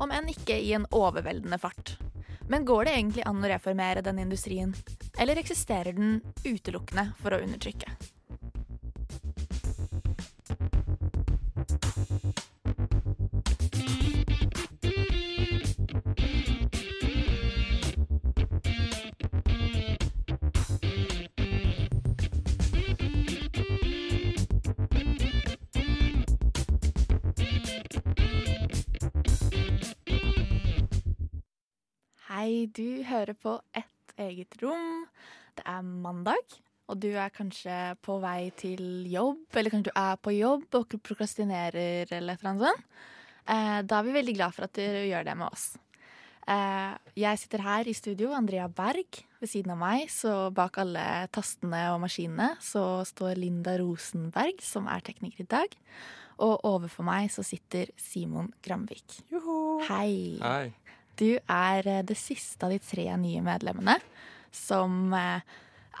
Om enn ikke i en overveldende fart. Men går det egentlig an å reformere denne industrien? Eller eksisterer den utelukkende for å undertrykke? Hei, du hører på Et eget rom. Det er mandag, og du er kanskje på vei til jobb, eller kanskje du er på jobb og prokrastinerer eller et eller annet sånt. Eh, da er vi veldig glad for at du gjør det med oss. Eh, jeg sitter her i studio, Andrea Berg. Ved siden av meg, så bak alle tastene og maskinene, så står Linda Rosenberg, som er tekniker i dag. Og overfor meg så sitter Simon Gramvik. Hei. Hei. Du er eh, det siste av de tre nye medlemmene som eh,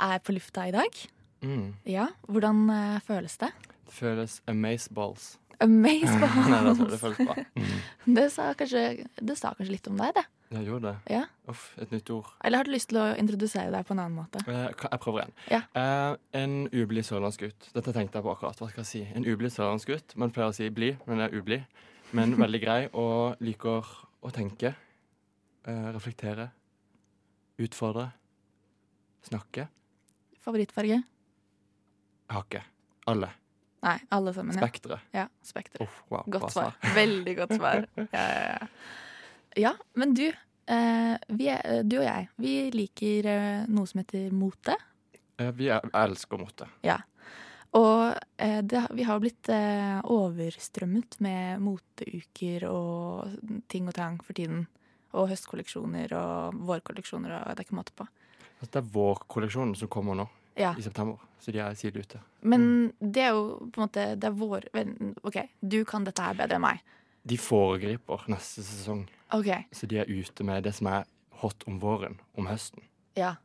er på lufta i dag. Mm. Ja, Hvordan eh, føles det? Det føles amazeballs. Amazeballs! Nei, det, det føles bra. Mm. Det sa, kanskje, det sa kanskje litt om deg, det. Jeg gjorde det. Ja. Uff, et nytt ord. Eller har du lyst til å introdusere deg på en annen måte? Jeg prøver igjen. Ja. Eh, en ublid sørlandsgutt. Dette tenkte jeg på akkurat. Hva skal jeg si? En ublid sørlandsgutt. Man pleier å si blid, men jeg er ublid. Men veldig grei og liker å tenke. Eh, reflektere. Utfordre. Snakke. Favorittfarge? Hakke. Alle. Nei, alle sammen. Ja, Spekteret. ja spektre. Oh, wow, Godt svar. Veldig godt svar. Ja, ja, ja. ja men du, eh, vi er, du og jeg, vi liker eh, noe som heter mote. Eh, Vi er, elsker mote. Og eh, det, vi har blitt eh, overstrømmet med moteuker og ting og tang for tiden. Og høstkolleksjoner og vårkolleksjoner, og det er ikke måte på. Altså, det er vårkolleksjonen som kommer nå Ja, i september. Så de er tidlig ute. Men det er jo på en måte Det er vår OK, du kan dette her bedre enn meg. De foregriper neste sesong. OK, Så de er ute med det som er hot om våren, om høsten. ja.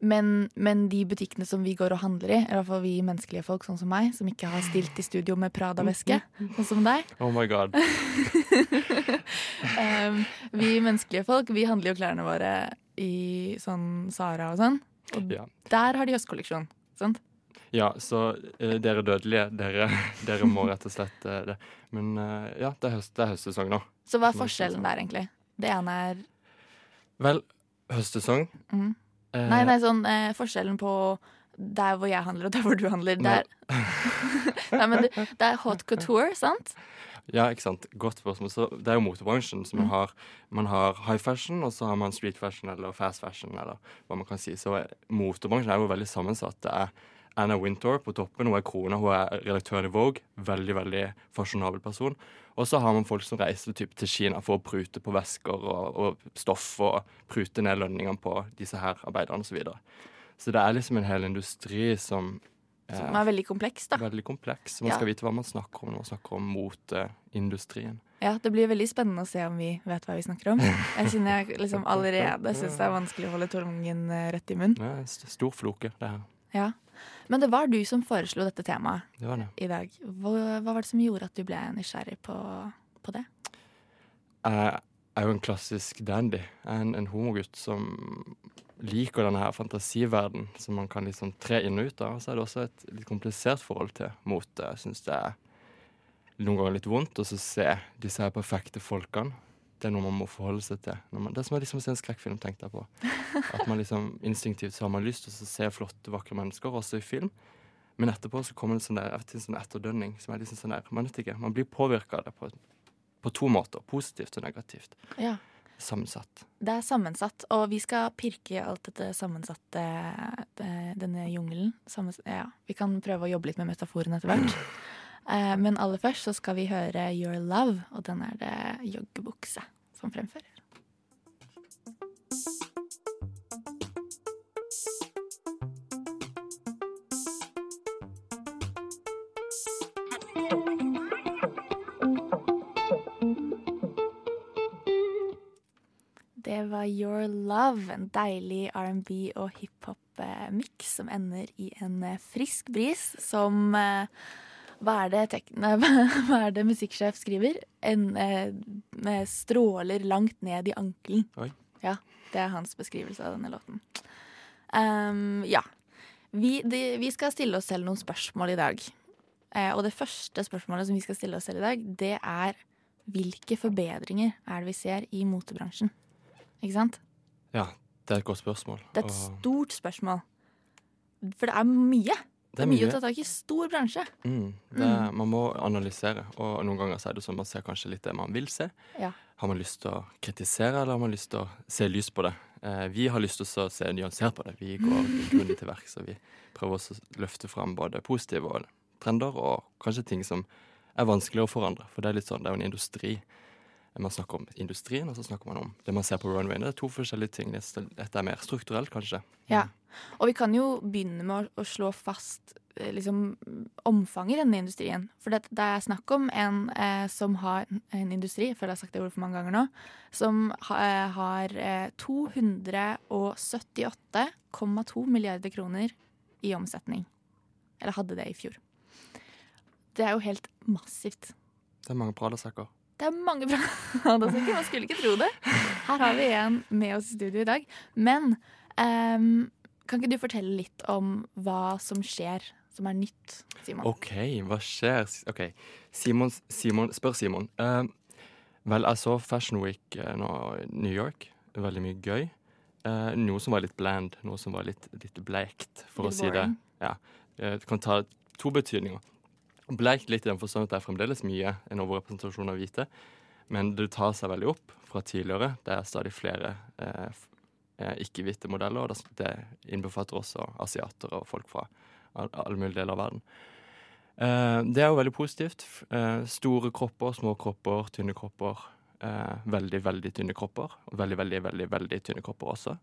Men, men de butikkene som vi går og handler i, i hvert fall vi menneskelige folk sånn som meg, som ikke har stilt i studio med Prada-veske, sånn som deg Oh my god. Um, vi menneskelige folk, vi handler jo klærne våre i sånn Sara og sånn. Og Ja, der har de høstkolleksjon. Sant? ja så uh, dere dødelige, dere, dere må rett og slett uh, det. Men uh, ja, det er, høst, det er høstsesong nå. Så hva er forskjellen der, egentlig? Det ene er Vel, høstsesong Mhm. Eh, Nei, nei, sånn eh, forskjellen på der hvor jeg handler, og der hvor du handler. Nei. Der. nei, men det, det er hot couture, sant? Ja, ikke sant. Godt spørsmål. Så det er jo motebransjen. som Mm. har, man har high fashion, og så har man street fashion eller fast fashion, eller hva man kan si. Så eh, motebransjen er jo veldig sammensatt. Det er Anna Wintour på toppen, hun er krona, hun er redaktøren i Vogue. Veldig, veldig fasjonabel person. Og så har man folk som reiser typ, til Kina for å prute på vesker og, og stoff, og prute ned lønningene på disse her arbeiderne osv. Så, videre. så det er liksom en hel industri som Som er veldig kompleks, da. veldig kompleks. Man Ja. skal vite hva man snakker om når man snakker om moteindustrien. Ja, Det blir veldig spennende å se om vi vet hva vi snakker om. Jeg kjenner jeg liksom allerede syns det er vanskelig å holde tungen eh, rett i munnen. Det en stor floke, det her. Ja. Men det var du som foreslo dette temaet. Det var det. i dag. Hva, hva var det som gjorde at du ble nysgjerrig på, på det? Jeg er jo en klassisk dandy. Jeg er en, en homogutt som liker denne her fantasiverden som man kan liksom tre inn og ut av. Og så er det også et litt komplisert forhold til mote. Jeg syns det er noen ganger litt vondt å se disse her perfekte folkene. Det er noe man må forholde seg til. Man, det er som å liksom se en skrekkfilm, tenkte jeg på. At man liksom instinktivt så har man lyst til å se flotte, vakre mennesker, også i film. Men etterpå så kommer det sånn der, en sånn etterdønning som er liksom sånn der, man vet ikke, man blir påvirka av det på, på to måter. Positivt og negativt. Ja. Sammensatt. Det er sammensatt, og vi skal pirke i alt dette sammensatte eh, Denne jungelen. Sammens ja, vi kan prøve å jobbe litt med metaforen etter hvert. Eh, men aller først så skal vi høre Your Love, og den er det joggebukse som fremfører. Det var Your Love, en deilig R&B og hiphop-miks eh, som ender i en eh, frisk bris som hva er, det tek nei, hva er det musikksjef skriver? En eh, med stråler langt ned i ankelen. Oi. Ja, det er hans beskrivelse av denne låten. Um, ja. Vi, de, vi skal stille oss selv noen spørsmål i dag. Eh, og det første spørsmålet som vi skal stille oss selv i dag, det er hvilke forbedringer er det vi ser i motebransjen? Ikke sant? Ja, det er et godt spørsmål. Det er et stort spørsmål. For det er mye. Det er mye å ta tak i. Stor bransje. Mm, det, er- Man må analysere, og noen ganger så er det sånn man ser kanskje litt det man vil se. Ja. Har man lyst til å kritisere, eller har man lyst til å se lys på det? Eh, vi har lyst til å se nyansert på det. Vi går grundig til verks, og vi prøver å løfte fram både positive og trender, og kanskje ting som er vanskeligere å forandre. For det er litt sånn, det er jo en industri. Man snakker om industrien, og så snakker man om det man ser på runwayen. Det er to forskjellige ting. Dette er mer strukturelt, kanskje. Ja. Og vi kan jo begynne med å, slå fast eh, liksom, omfanget i denne industrien. For det, det er snakk om en eh, som har en industri, jeg føler jeg har sagt det ordet for mange ganger nå, som ha, eh, har eh, 278,2 milliarder kroner i omsetning. Eller hadde det i fjor. Det er jo helt massivt. Det er mange Prada-saker. Det er mange bra Prada-sekker, man skulle ikke tro det. Her har vi en med oss i studio i dag. Men um, kan ikke du fortelle litt om hva som skjer som er nytt, Simon? OK, hva skjer? OK, Simon, Simon spør Simon. Eh, vel, jeg så Fashion Week eh, nå i New York. Veldig mye gøy. Uh, noe som var litt bland, noe som var litt, litt blekt, for Litt å si det. Ja. Du kan ta to betydninger. Blekt litt i den forstand at det er fremdeles mye en overrepresentasjon av hvite, men det tar seg veldig opp fra tidligere. Det er stadig flere eh, eh, ikke-hvite modeller, og det- det innbefatter også asiater og folk fra alle mulige deler av verden. Eh, det er jo veldig positivt. Eh, store kropper, små kropper, tynne kropper. Eh, veldig, veldig tynne kropper. Og veldig, veldig, veldig, veldig tynne kropper også.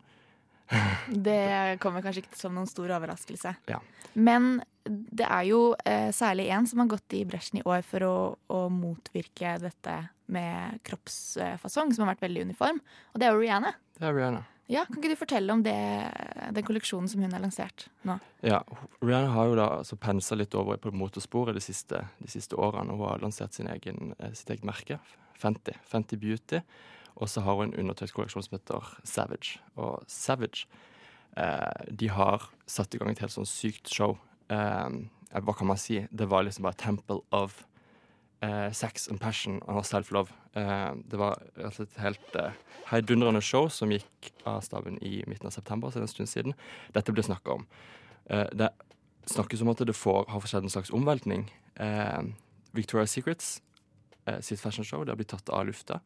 Det kommer kanskje ikke som noen stor overraskelse. Ja. Men det er jo eh, særlig én som har gått i bresjen i år for å, å motvirke dette med kroppsfasong, som har vært veldig uniform. Og det er jo Rihanna. Det er Rihanna. Ja, Kan ikke du fortelle om det, den kolleksjonen som hun har lansert nå? Ja, Rihanna har jo da altså pensa litt over på motorsporet de siste, de siste årene. Hun har lansert sin egen, eh, sitt eget merke, Fenty. Fenty Beauty. Og så har hun en undertøyskolleksjon som heter Savage. Og Savage eh, de har satt i gang et helt sånn sykt show. Eh, hva kan man si? Det var liksom bare Temple of eh, Sex and Passion og Self-Love. Eh, det var altså et helt eh, heidundrende show som gikk av staben i midten av september, så det er en stund siden. Dette blir snakka om. Det snakkes om at det får, har skjedd en slags omveltning. Eh, Victoria's Secrets sitt fashionshow det har blitt tatt av lufta.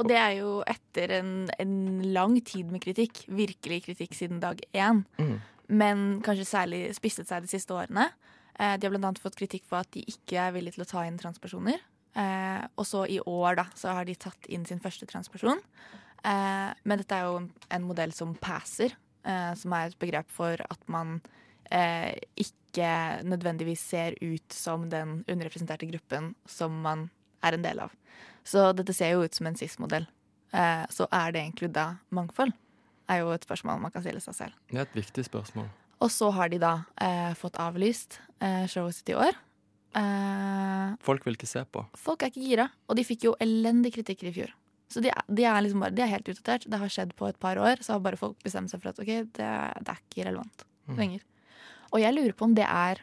Og det er jo etter en, en lang tid med kritikk. Virkelig kritikk siden dag én. Mm. Men kanskje særlig spisset seg de siste årene. Eh, de har annet fått kritikk for at de ikke er villige til å ta inn transpersoner. Eh, og så i år da, så har de tatt inn sin første transperson. Eh, men dette er jo en, modell som passer, eh, som er et begrep for at man eh, ikke nødvendigvis ser ut som den underrepresenterte gruppen som man er en del av. Så dette ser jo ut som en cis-modell. Så er det egentlig da mangfold? Er jo et spørsmål man kan stille seg selv. Det er et viktig spørsmål. Og så har de da eh, fått avlyst eh, showet sitt i år. Eh, Folk vil ikke se på. folk er ikke gira, og de fikk jo elendig kritikk i fjor. Så de, de er liksom bare, de er helt utdatert. Det har skjedd på et par år, så har bare folk bestemt seg for at ok, det, det er ikke relevant Mm. lenger. Og jeg lurer på om det er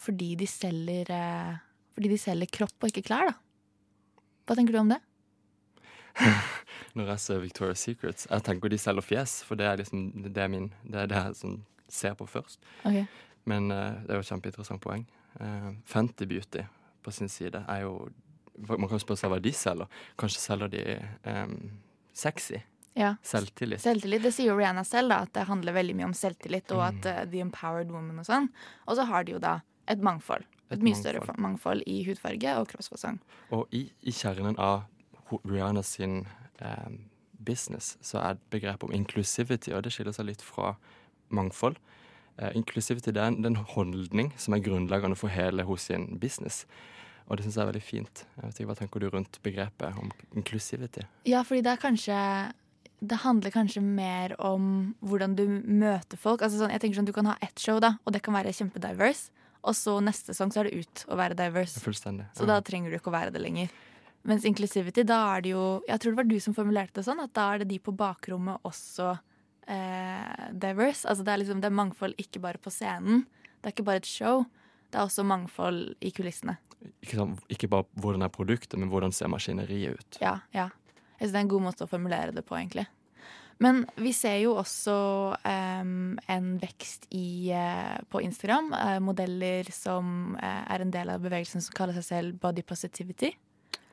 fordi de selger eh, Fordi de selger kropp og ikke klær, da. Hva tenker du om det? Når jeg ser Victoria's Secrets Jeg tenker de selger fjes, for det er liksom det er min, det er det jeg sånn ser på først. Okay. Men uh, det er jo et kjempeinteressant poeng. Uh, Fenty Beauty på sin side er jo Man kan spørre seg hva de selger. Kanskje selger de um, sexy? Ja. Selvtillit? Selvtillit, det sier jo Rihanna selv, da, at det handler veldig mye om selvtillit og at uh, the empowered woman og sånn. Og så har de jo da et mangfold. Et, Et mye mangfold. større mangfold i hudfarge og kroppsfasong. Og i, i kjernen av Rihanna sin em, business så er begrepet om inclusivity, og det skiller seg litt fra mangfold. Eh, inclusivity det er en, er holdning som er grunnleggende for hele hos sin business. Og det syns jeg er veldig fint. Jeg vet ikke, Hva tenker du rundt begrepet om inclusivity? Ja, fordi det er kanskje det handler kanskje mer om hvordan du møter folk. Altså sånn, jeg tenker sånn, Du kan ha ett show, da, og det kan være kjempediverse. Og så neste sesong så er det ut å være diverse. Fullstendig. Så da trenger du ikke å være det lenger. Mens inclusivity, da er det jo Jeg tror det var du som formulerte det sånn, at da er det de på bakrommet også eh, diverse. Altså det er liksom det er mangfold ikke bare på scenen. Det er ikke bare et show. Det er også mangfold i kulissene. Ikke, sånn, ikke bare hvordan er produktet, men hvordan ser maskineriet ut. Ja, ja. Jeg synes det er en god måte å formulere det på, egentlig. Men vi ser jo også um, en vekst i, uh, på Instagram. Uh, modeller som uh, er en del av bevegelsen som kaller seg selv body positivity.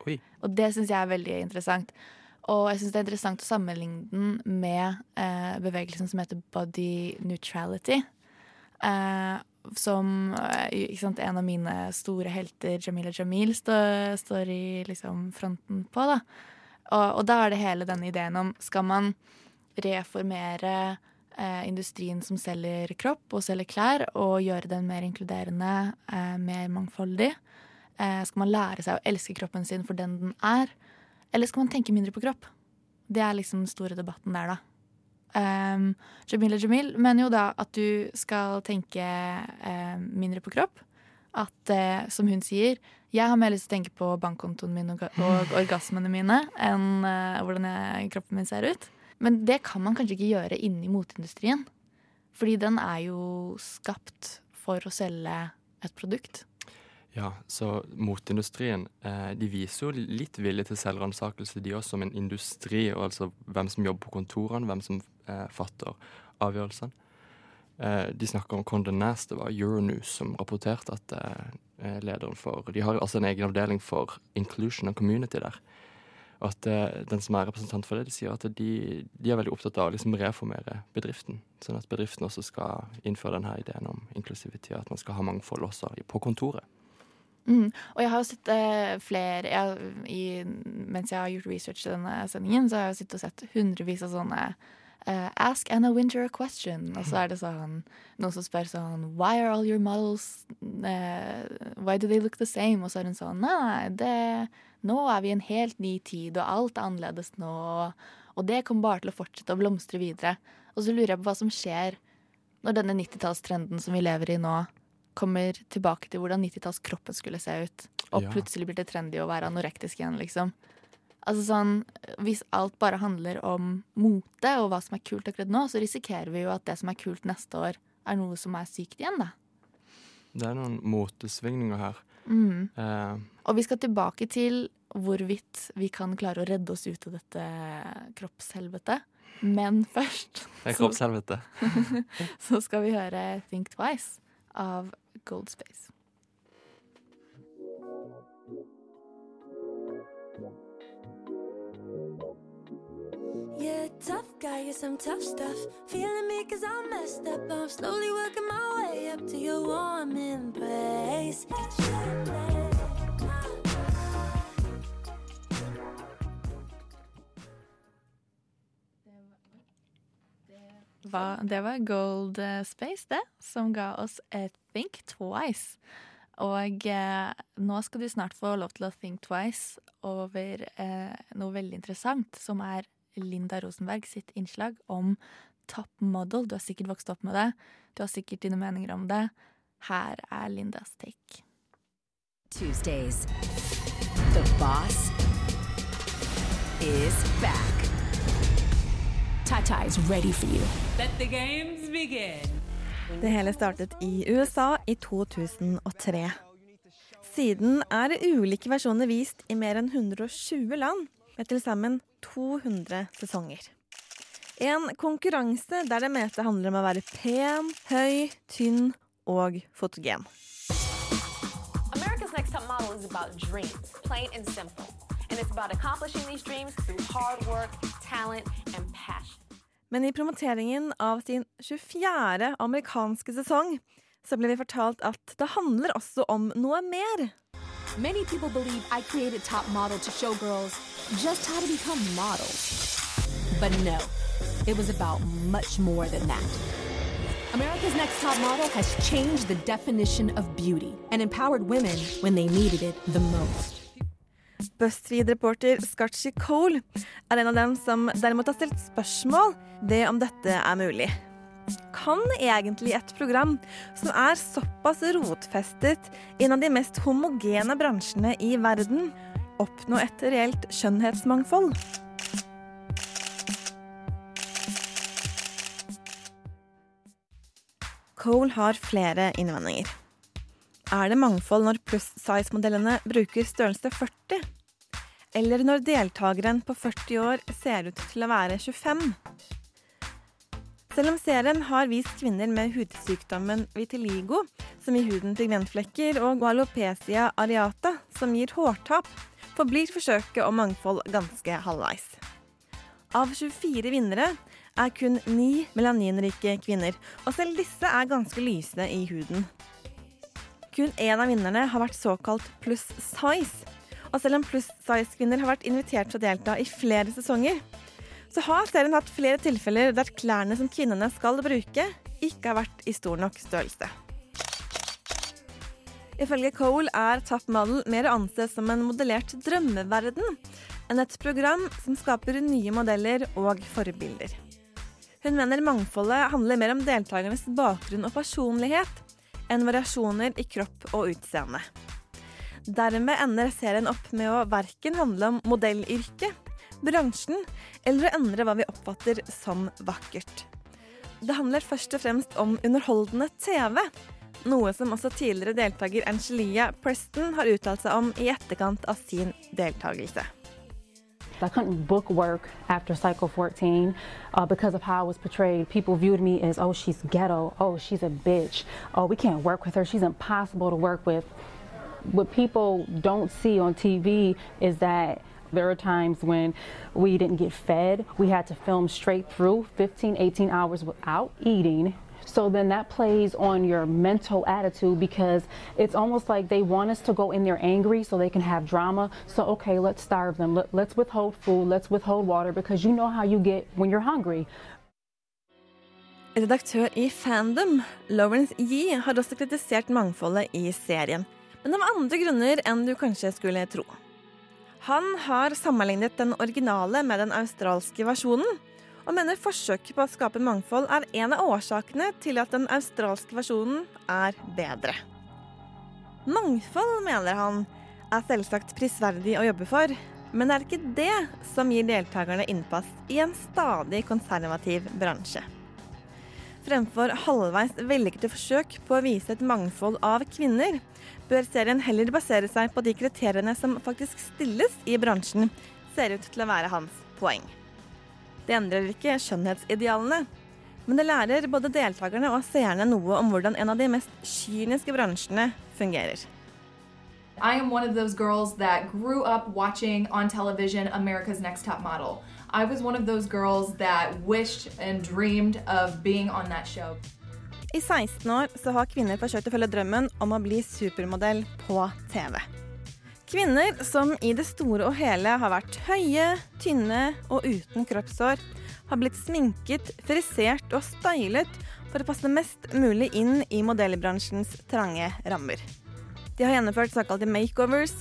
Oi. Og det syns jeg er veldig interessant. Og jeg syns det er interessant å sammenligne den med eh, bevegelsen som heter body neutrality. Eh, som eh, sant, en av mine store helter, Jamila Jamil, stå, står i liksom, fronten på. Da. Og, og da er det hele denne ideen om skal man reformere eh, industrien som selger kropp og selger klær, og gjøre den mer inkluderende, eh, mer mangfoldig? Eh, skal man lære seg å elske kroppen sin for den den er? Eller skal man tenke mindre på kropp? Det er liksom den store debatten der, da. Um, og Jamil mener jo da at du skal tenke um, mindre på kropp. At, uh, som hun sier, jeg har mer lyst til å tenke på bankkontoen min og, og orgasmene mine enn uh, hvordan jeg, kroppen min ser ut. Men det kan man kanskje ikke gjøre inni moteindustrien. Fordi den er jo skapt for å selge et produkt. Ja, så moteindustrien eh, de viser jo litt vilje til selvransakelse, de også, som en industri. og Altså hvem som jobber på kontorene, hvem som eh, fatter avgjørelsene. Eh, de snakker om Condé Nast, det var Euronews som rapporterte at eh, lederen for De har altså en egen avdeling for inclusion og community der. Og at eh, den som er representant for det, de sier at de, de er veldig opptatt av å liksom reformere bedriften. Sånn at bedriften også skal innføre denne ideen om inklusivitet, at man skal ha mangfold også på kontoret. Mm. Og jeg har sett uh, flere jeg, i, Mens jeg har gjort research til denne sendingen, så har jeg sittet og sett hundrevis av sånne uh, Ask Anna Winter a question. Og så er det sånn noen som spør sånn Why are all your models uh, Why do they look the same? Og så er hun sånn nei, det, nå er vi i en helt ny tid, og alt er annerledes nå. Og det kommer bare til å fortsette å blomstre videre. Og så lurer jeg på hva som skjer når denne 90-tallstrenden som vi lever i nå, kommer tilbake til hvordan 90-tallskroppen skulle se ut. Og Ja. plutselig blir det trendy å være anorektisk igjen, liksom. Altså sånn, Hvis alt bare handler om mote og hva som er kult akkurat nå, så risikerer vi jo at det som er kult neste år, er noe som er sykt igjen, da. Det er noen motesvingninger her. Mm. Uh. Og vi skal tilbake til hvorvidt vi kan klare å redde oss ut av dette kroppshelvetet. Men først det er kroppshelvete. så skal vi høre Think Twice av Gold Space. Yeah, tough guy, get some tough stuff. Feeling me cause I'm messed up. I'm slowly working my way up to your warm embrace. Hva, det var Gold eh, Space, det, som ga oss eh, Think Twice. Og eh, nå skal du snart få lov til å think twice over eh, noe veldig interessant, som er Linda Rosenberg sitt innslag om top model. Du har sikkert vokst opp med det. Du har sikkert dine meninger om det. Her er Lindas take. Tuesdays. The boss is back. Tata is ready for you. Let the games begin. Det hele startet i USA i 2003. Siden er ulike versjoner vist i mer enn 120 land, med til sammen 200 sesonger. En konkurranse der det meste handler om å være pen, høy, tynn og fotogen. America's Next Top Model is about dreams, plain and simple. And it's about accomplishing these dreams through hard work, talent, and passion. Men i promoteringen av sin 24. amerikanske sesong så ble vi fortalt at det handler også om noe mer. Many people believe I created Top Model to show girls just how to become models. But no, it was about much more than that. America's Next Top Model has changed the definition of beauty and empowered women when they needed it the most. BuzzFeed-reporter Scotchy Cole er en av dem som derimot har stilt spørsmål ved om dette er mulig. Kan egentlig et program som er såpass rotfestet i en av de mest homogene bransjene i verden, oppnå et reelt skjønnhetsmangfold? Cole har flere innvendinger. Er det mangfold når pluss size-modellene bruker størrelse 40? Eller når deltakeren på 40 år ser ut til å være 25? Selv om serien har vist kvinner med hudsykdommen vitiligo, som gir huden pigmentflekker, og gualopecia areata, som gir hårtap, forblir forsøket om mangfold ganske halvveis. Av 24 vinnere er kun ni melaninrike kvinner, og selv disse er ganske lysende i huden. Kun én av vinnerne har vært såkalt pluss size. Og selv om pluss size-kvinner har vært invitert til å delta i flere sesonger, så har serien hatt flere tilfeller der klærne som kvinnene skal bruke, ikke har vært i stor nok størrelse. Ifølge Cole er Top Model mer å anse som en modellert drømmeverden enn et program som skaper nye modeller og forbilder. Hun mener mangfoldet handler mer om deltakernes bakgrunn og personlighet enn variasjoner i kropp og utseende. Dermed ender serien opp med å verken handle om modellyrket, bransjen eller å endre hva vi oppfatter som vakkert. Det handler først og fremst om underholdende TV, noe som også tidligere deltaker Angelia Preston har uttalt seg om i etterkant av sin deltakelse. I couldn't book work after Cycle 14 uh, because of how I was portrayed. People viewed me as, oh, she's ghetto. Oh, she's a bitch. Oh, we can't work with her. She's impossible to work with. What people don't see on TV is that there are times when we didn't get fed. We had to film straight through 15, 18 hours without eating. So then that plays on your mental attitude because it's almost like they want us to go in there angry so they can have drama. So, okay, let's starve them. Let, let's withhold food. Let's withhold water because you know how you get when you're hungry. Redaktør i Fandom, Lawrence Yee, har også kritisert mangfoldet i serien, men av andre grunner enn du kanskje skulle tro. Han har sammenlignet den originale med den australske versjonen, og mener forsøket på å skape mangfold er en av årsakene til at den australske versjonen er bedre. Mangfold, mener han, er selvsagt prisverdig å jobbe for, men det er ikke det som gir deltakerne innpass i en stadig konservativ bransje. Fremfor halvveis vellykkede forsøk på å vise et mangfold av kvinner, bør serien heller basere seg på de kriteriene som faktisk stilles i bransjen, ser ut til å være hans poeng. Det endrer ikke skjønnhetsidealene, men det lærer både deltakerne og seerne noe om hvordan en av de mest kyniske bransjene fungerer. I am one of those girls that grew up watching on television America's Next Top Model. I was one of those girls that wished and dreamed of being on that show. I 16 år så har kvinner forsøkt å følge drømmen om å bli supermodell på TV. Kvinner som i det store og hele har vært høye, tynne og uten kroppshår, har blitt sminket, frisert og stylet for å passe mest mulig inn i modellbransjens trange rammer. De har gjennomført såkalte makeovers,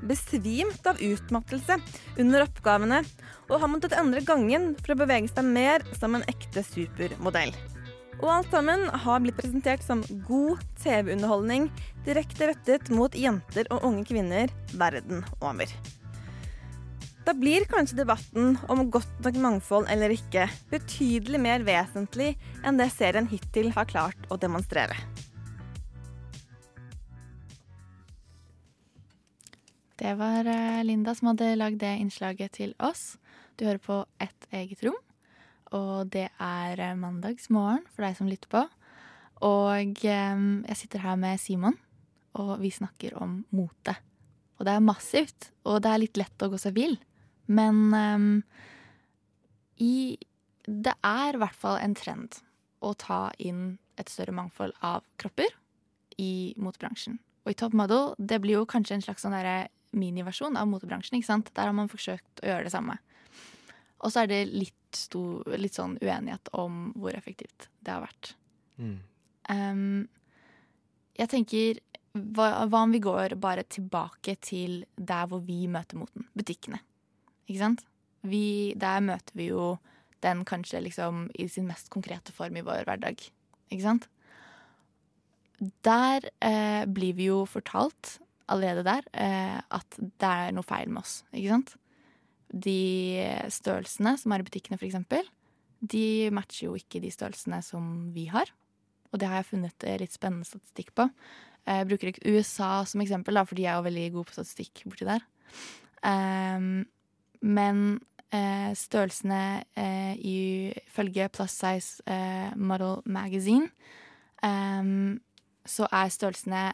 besvimt av utmattelse under oppgavene og har måttet endre gangen for å bevege seg mer som en ekte supermodell. Og alt sammen har blitt presentert som god TV-underholdning direkte rettet mot jenter og unge kvinner verden over. Da blir kanskje debatten om godt nok mangfold eller ikke betydelig mer vesentlig enn det serien hittil har klart å demonstrere. Det var eh, Linda som hadde lagd det innslaget til oss. Du hører på Ett eget rom. Og det er eh, mandagsmorgen for deg som lytter på. Og eh, jeg sitter her med Simon, og vi snakker om mote. Og det er massivt, og det er litt lett å gå seg vill. Men um, i Det er i hvert fall en trend å ta inn et større mangfold av kropper i motebransjen. Og i Top Model det blir jo kanskje en slags sånn miniversjon av motebransjen. ikke sant? Der har man forsøkt å gjøre det samme. Og så er det litt, stor, litt sånn uenighet om hvor effektivt det har vært. Mm. Um, jeg tenker hva, hva om vi går bare tilbake til der hvor vi møter moten? Butikkene. Ikke sant? Vi, der møter vi jo den kanskje liksom i sin mest konkrete form i vår hverdag. Ikke sant? Der eh, blir vi jo fortalt allerede der eh, at det er noe feil med oss. Ikke sant? De størrelsene som er i butikkene, eksempel, de matcher jo ikke de størrelsene som vi har. Og det har jeg funnet eh, litt spennende statistikk på. Jeg bruker ikke USA som eksempel, da, for de er jo veldig gode på statistikk borti der. Um, men uh, størrelsene uh, ifølge Plus Size uh, Model Magazine um, så er størrelsene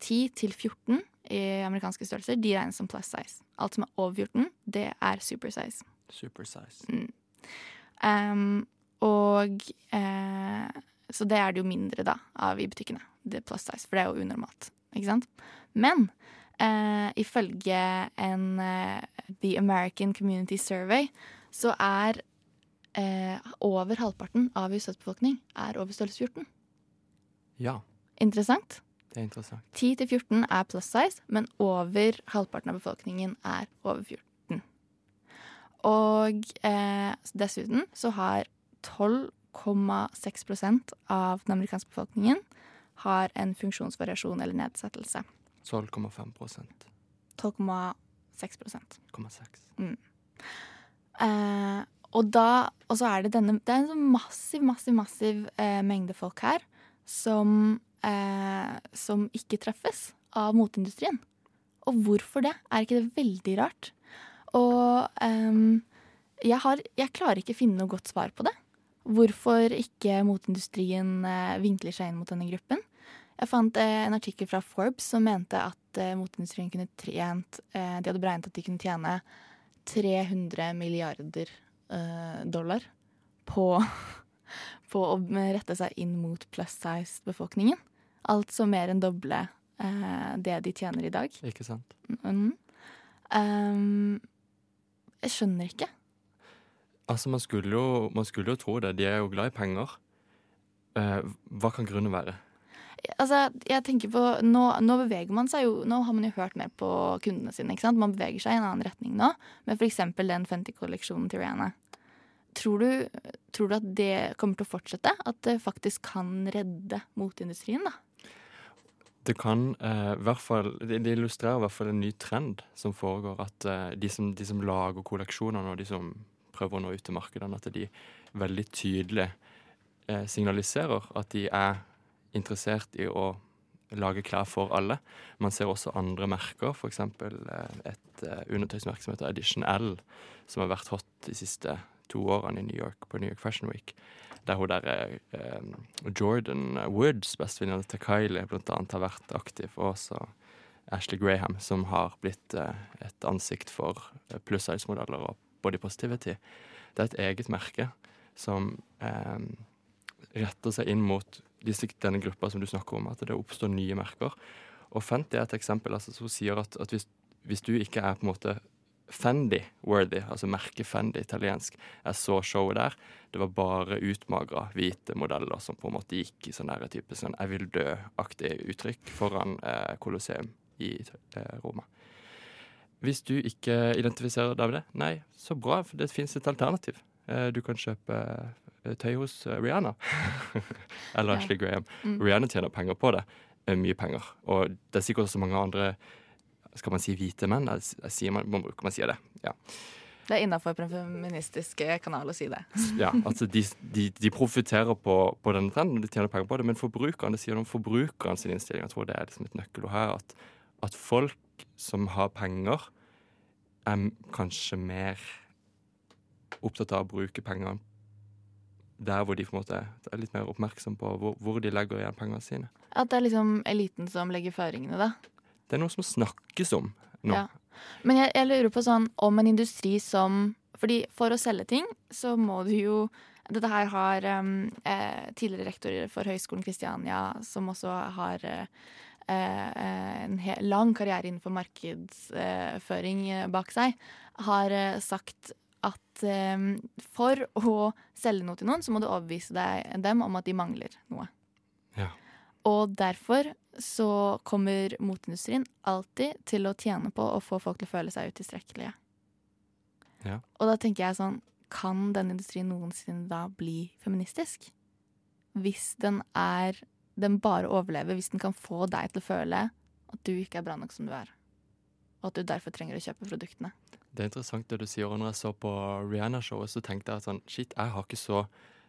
10 til 14 i amerikanske størrelser, de regnes som plus size. Alt som er over 14, det er super size. Super size. Mm. Um, og eh, Så det er det jo mindre da av i butikkene. Det er plus size, for det er jo unormalt. Ikke sant? Men eh, ifølge en eh, The American Community Survey så er eh, over halvparten av USAs befolkning er over størrelse 14. Ja, Interessant. Det er interessant. 10 til 14 er plus size, men over halvparten av befolkningen er over 14. Og eh, dessuten så har 12,6% av den amerikanske befolkningen har en funksjonsvariasjon eller nedsettelse. 12,5% 12,6 0,6. Mm. Eh, og da Og så er det denne Det er en sånn massiv, massiv, massiv eh, mengde folk her som eh, Som ikke treffes av moteindustrien. Og hvorfor det? Er ikke det veldig rart? Og ehm, jeg, har, jeg klarer ikke finne noe godt svar på det. Hvorfor ikke moteindustrien eh, vinkler seg inn mot denne gruppen. Jeg fant eh, en artikkel fra Forbes som mente at eh, moteindustrien kunne trent eh, De hadde beregnet at de kunne tjene 300 milliarder eh, dollar på, på å rette seg inn mot plus size-befolkningen. Altså mer enn doble eh, det de tjener i dag. Ikke sant? Mm. Um, jeg skjønner ikke. Altså, man skulle, jo, man skulle jo tro det. De er jo glad i penger. Eh, hva kan grunnen være? Altså, jeg tenker på, nå, nå beveger man seg jo Nå har man jo hørt mer på kundene sine. ikke sant? Man beveger seg i en annen retning nå, med f.eks. den Fenty-kolleksjonen til Rihanna. Tror du, tror du at det kommer til å fortsette? At det faktisk kan redde moteindustrien? da? Det kan eh, hvert fall Det det illustrerer i hvert fall en ny trend som foregår. At eh, de, som, de som lager kolleksjonene, og de som prøver å nå ut til markedene, at de veldig tydelig eh, signaliserer at de er interessert i å lage klær for alle. Man ser også andre merker, f.eks. Eh, et eh, undertøysmerke som heter Edition L, som har vært hot de siste to årene i New York på New York Fashion Week. Der hun der eh, Jordan Woods, bestevenninna til Kylie, blant annet har vært aktiv. Og også Ashley Graham, som har blitt eh, et ansikt for eh, pluss size-modeller og body positivity. Det er et eget merke som eh, retter seg inn mot disse, denne gruppa som du snakker om, at det oppstår nye merker. Og Fenty er et eksempel altså, som sier at, at hvis, hvis du ikke er på en måte Fendi-worthy, altså merket Fendi italiensk. Jeg så showet der. Det var bare utmagra hvite modeller som på en måte gikk i sånn type sånn 'jeg vil dø'-aktig uttrykk foran eh, Colosseum i eh, Roma. Hvis du ikke identifiserer deg med det, nei, så bra, for det fins et alternativ. Eh, du kan kjøpe eh, tøy hos eh, Rihanna. Eller. Ashley Graham. Mm. Rihanna tjener penger på det. eh, Mye penger. Og det er sikkert også mange andre skal man si hvite menn? Jeg sier man, man man sier det. Ja. Det er innafor på en feministisk eh, kanal å si det. ja altså de, de, de profitterer på, på denne trenden, de tjener penger på det, men forbrukeren, det sier noe om forbrukeren sin innstilling. Jeg tror det er liksom et nøkkelord her. At, at folk som har penger, er kanskje mer opptatt av å bruke pengene der hvor de på en måte er litt mer oppmerksom på hvor, hvor de legger igjen pengene sine. At det er liksom eliten som legger føringene, da. Det er noe som snakkes om nå. Ja. Men jeg, jeg lurer på sånn om en industri som Fordi for å selge ting, så må du jo Dette her har um, eh, tidligere rektorer for Høgskolen Kristiania, som også har eh, eh, en lang karriere innenfor markedsføring eh, bak seg, har eh, sagt at for å selge noe til noen, så må du overbevise deg, dem om at de mangler noe. Ja. Og derfor så kommer moteindustrien alltid til å tjene på å få folk til å føle seg utilstrekkelige. Ja. Og da tenker jeg sånn Kan denne industrien noensinne da bli feministisk? Hvis den er Den bare overlever hvis den kan få deg til å føle at du ikke er bra nok som du er. Og at du derfor trenger å kjøpe produktene. Det er interessant det du sier. Og når jeg så på Rihanna-showet, så tenkte jeg sånn Shit, jeg har ikke så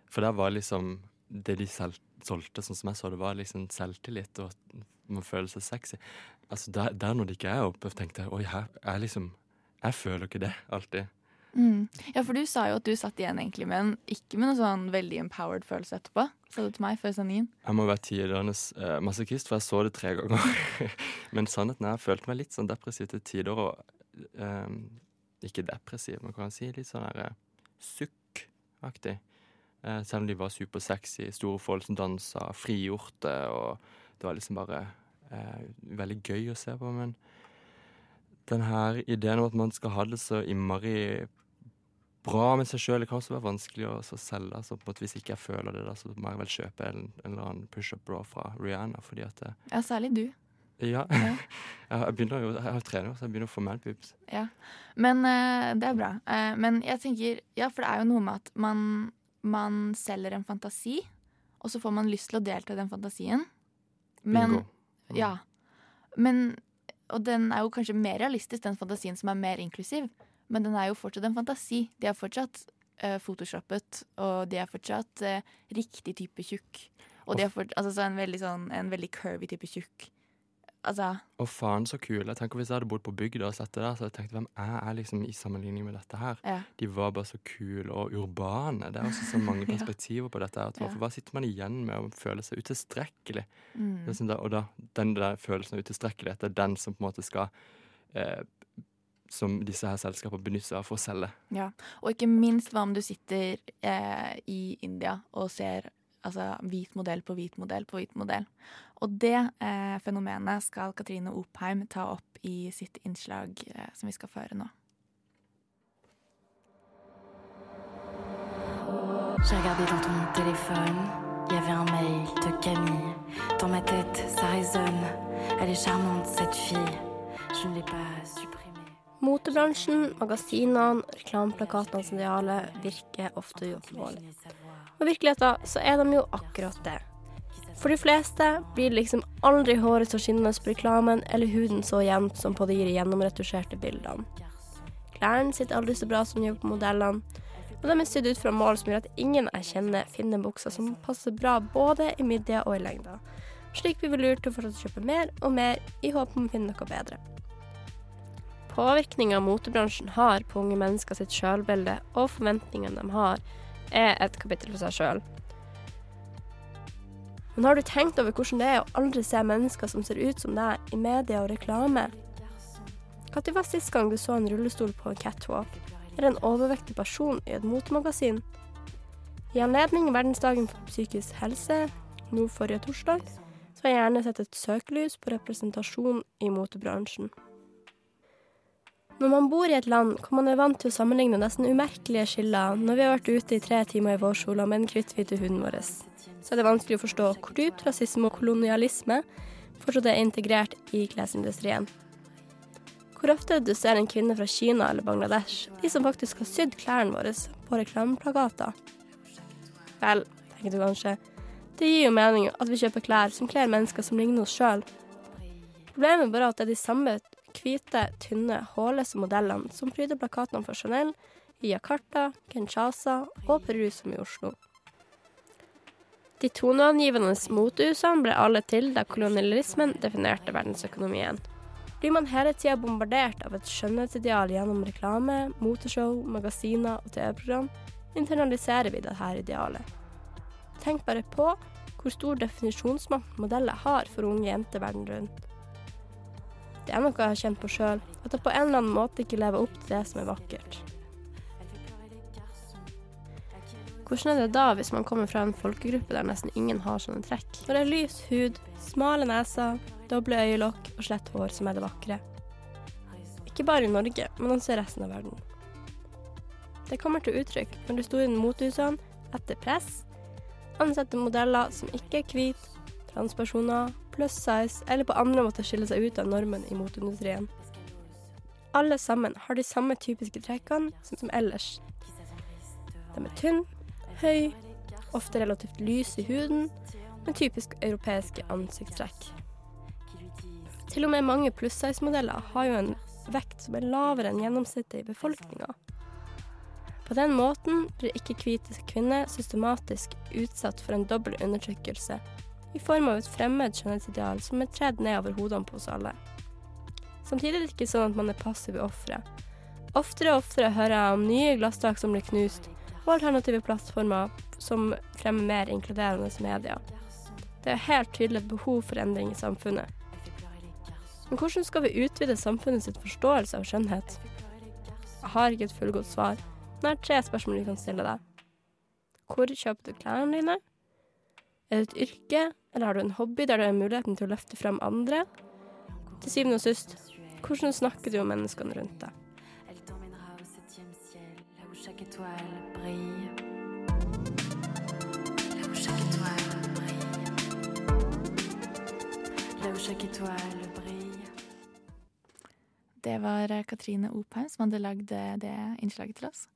For der var liksom Det de selv, solgte, sånn som jeg så det, var liksom selvtillit og at man føler seg sexy. Altså Der, der når det ikke er oppe, tenkte jeg Oi, her jeg liksom Jeg føler ikke det alltid. Mm. Ja, for du sa jo at du satt igjen egentlig med en ikke med noe sånn veldig empowered følelse etterpå. Sa du til meg før sendingen. Jeg må være tidenes uh, masochist, for jeg så det tre ganger. men sannheten er jeg følte meg litt sånn depressiv til tider. Og eh, ikke depressiv, men kan man si litt sånn der uh, sukkaktig. Eh, selv om de var supersexy, store folk som dansa, frigjorte, og det var liksom bare eh, veldig gøy å se på. Men den her ideen om at man skal ha det så innmari bra med seg sjøl, det kan også være vanskelig å så selge. Så på en måte, hvis ikke jeg føler det, da, så må jeg vel kjøpe en, en eller annen pushup bra fra Rihanna. fordi at det, Ja, særlig du. Ja. jeg begynner jo, jeg har trener, så jeg begynner å få manpoops. Ja. Men uh, det er bra. Uh, men jeg tenker Ja, for det er jo noe med at man, man selger en fantasi, og så får man lyst til å delta i den fantasien. Men Bingo. Ja. Men Og den er jo kanskje mer realistisk, den fantasien som er mer inklusiv. Men den er jo fortsatt en fantasi. De er fortsatt uh, photoshoppet, og de er fortsatt uh, riktig type tjukk. Og de er fortsatt, altså, så en veldig sånn En veldig curvy type tjukk. Altså Og faen så kul. Jeg tenker Hvis jeg hadde bodd på bygda og sett det der, så hadde jeg tenkt hvem er jeg liksom i sammenligning med dette her? Ja. De var bare så kule og urbane. Det er også så mange Ja. perspektiver på dette. At Ja. Hva sitter man igjen med å føle seg utilstrekkelig? Mm. Sånn og da, den der følelsen av utilstrekkelighet er den som på en måte skal eh, Som disse her selskapene benytter seg av for å selge. Ja, og ikke minst hva om du sitter eh, i India og ser altså, hvit modell på hvit modell på hvit modell. Og det eh, fenomenet skal Katrine Opheim ta opp i sitt innslag eh, som vi skal føre nå. J'ai regardé dans ton téléphone, il y avait un mail de Camille. Dans ma tête, ça résonne. Elle est charmante, cette fille. Je ne l'ai pas supprimée. Motebransjen, magasinene, reklameplakatenes ideale virker ofte uoppnåelig. Og i virkeligheten så er de jo akkurat det. For de fleste blir liksom aldri håret så skinnende på reklamen eller huden så jevnt som på de gjennomretusjerte bildene. Klærne sitter aldri så bra som de gjør på modellene, og de er sydd ut fra mål som gjør at ingen jeg kjenner finner bukser som passer bra både i midja og i lengda. Slik blir vi lurt til å fortsette å kjøpe mer og mer i håp om å finne noe bedre. Påvirkninga motebransjen har på unge mennesker sitt sjølbilde og forventningene de har, er et kapittel for seg sjøl. Men har du tenkt over hvordan det er å aldri se mennesker som ser ut som deg i media og reklame? Når var sist gang du så en rullestol på en catwalk, eller en overvektig person i et motemagasin? I anledning verdensdagen for psykisk helse, nå forrige torsdag, så har jeg gjerne sett et søkelys på representasjon i motebransjen. Når man bor i et land hvor man er vant til å sammenligne nesten umerkelige skiller når vi har vært ute i tre timer i vårsola med den kritthvite huden vår, så er det vanskelig å forstå hvor dypt rasisme og kolonialisme fortsatt er integrert i klesindustrien. Hvor ofte du ser en kvinne fra Kina eller Bangladesh, de som faktisk har sydd klærne våre på reklameplakater? Vel, tenker du kanskje, det gir jo mening at vi kjøper klær som kler mennesker som ligner oss sjøl. Problemet er bare at det er de samme hvite, tynne, hårløse modellene som pryder plakatene for Chanel i Jakarta, Kinshasa og Peru som i Oslo. De toneangivende motehusene ble alle til da kolonialismen definerte verdensøkonomien. Blir man hele tida bombardert av et skjønnhetsideal gjennom reklame, moteshow, magasiner og TV-program, internaliserer vi dette idealet. Tenk bare på hvor stor definisjonsmakt modeller har for unge jenter verden rundt. Det er noe jeg har kjent på sjøl, at jeg på en eller annen måte ikke lever opp til det som er vakkert. Hvordan er det da hvis man kommer fra en folkegruppe der nesten ingen har sånne trekk? Når det er lys hud, smale neser, doble øyelokk og slett hår som er det vakre. Ikke bare i Norge, men også i resten av verden. Det kommer til uttrykk når de store motehusene, etter press, ansetter modeller som ikke er hvite, transpersoner, plus size eller på andre måter skille seg ut av normen i moteindustrien. Alle sammen har de samme typiske trekkene som, som ellers. De er tynn, høy, ofte relativt lys i huden, med typisk europeiske ansiktstrekk. Til og med mange pluss-size-modeller har jo en vekt som er lavere enn gjennomsnittet i befolkninga. På den måten blir ikke-hvite kvinner systematisk utsatt for en dobbel undertrykkelse i form av et fremmed skjønnhetsideal som er tredd ned over hodene på oss alle. Samtidig er det ikke sånn at man er passive ofre. Oftere og oftere hører jeg om nye glasstak som blir knust, og alternative plattformer som fremmer mer inkluderende medier. Det er helt tydelig et behov for endring i samfunnet. Men hvordan skal vi utvide samfunnet sitt forståelse av skjønnhet? Jeg har ikke et fullgodt svar, men jeg har tre spørsmål vi kan stille deg. Hvor kjøper du klærne dine? Er det et yrke, eller har du en hobby der du har muligheten til å løfte fram andre? Til syvende og sist, hvordan snakker du om menneskene rundt deg? Det var eh, Katrine Opheim som hadde lagd eh, det innslaget til oss.